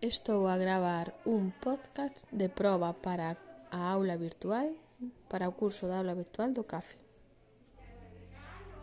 estou a gravar un podcast de proba para a aula virtual, para o curso da aula virtual do CAFE.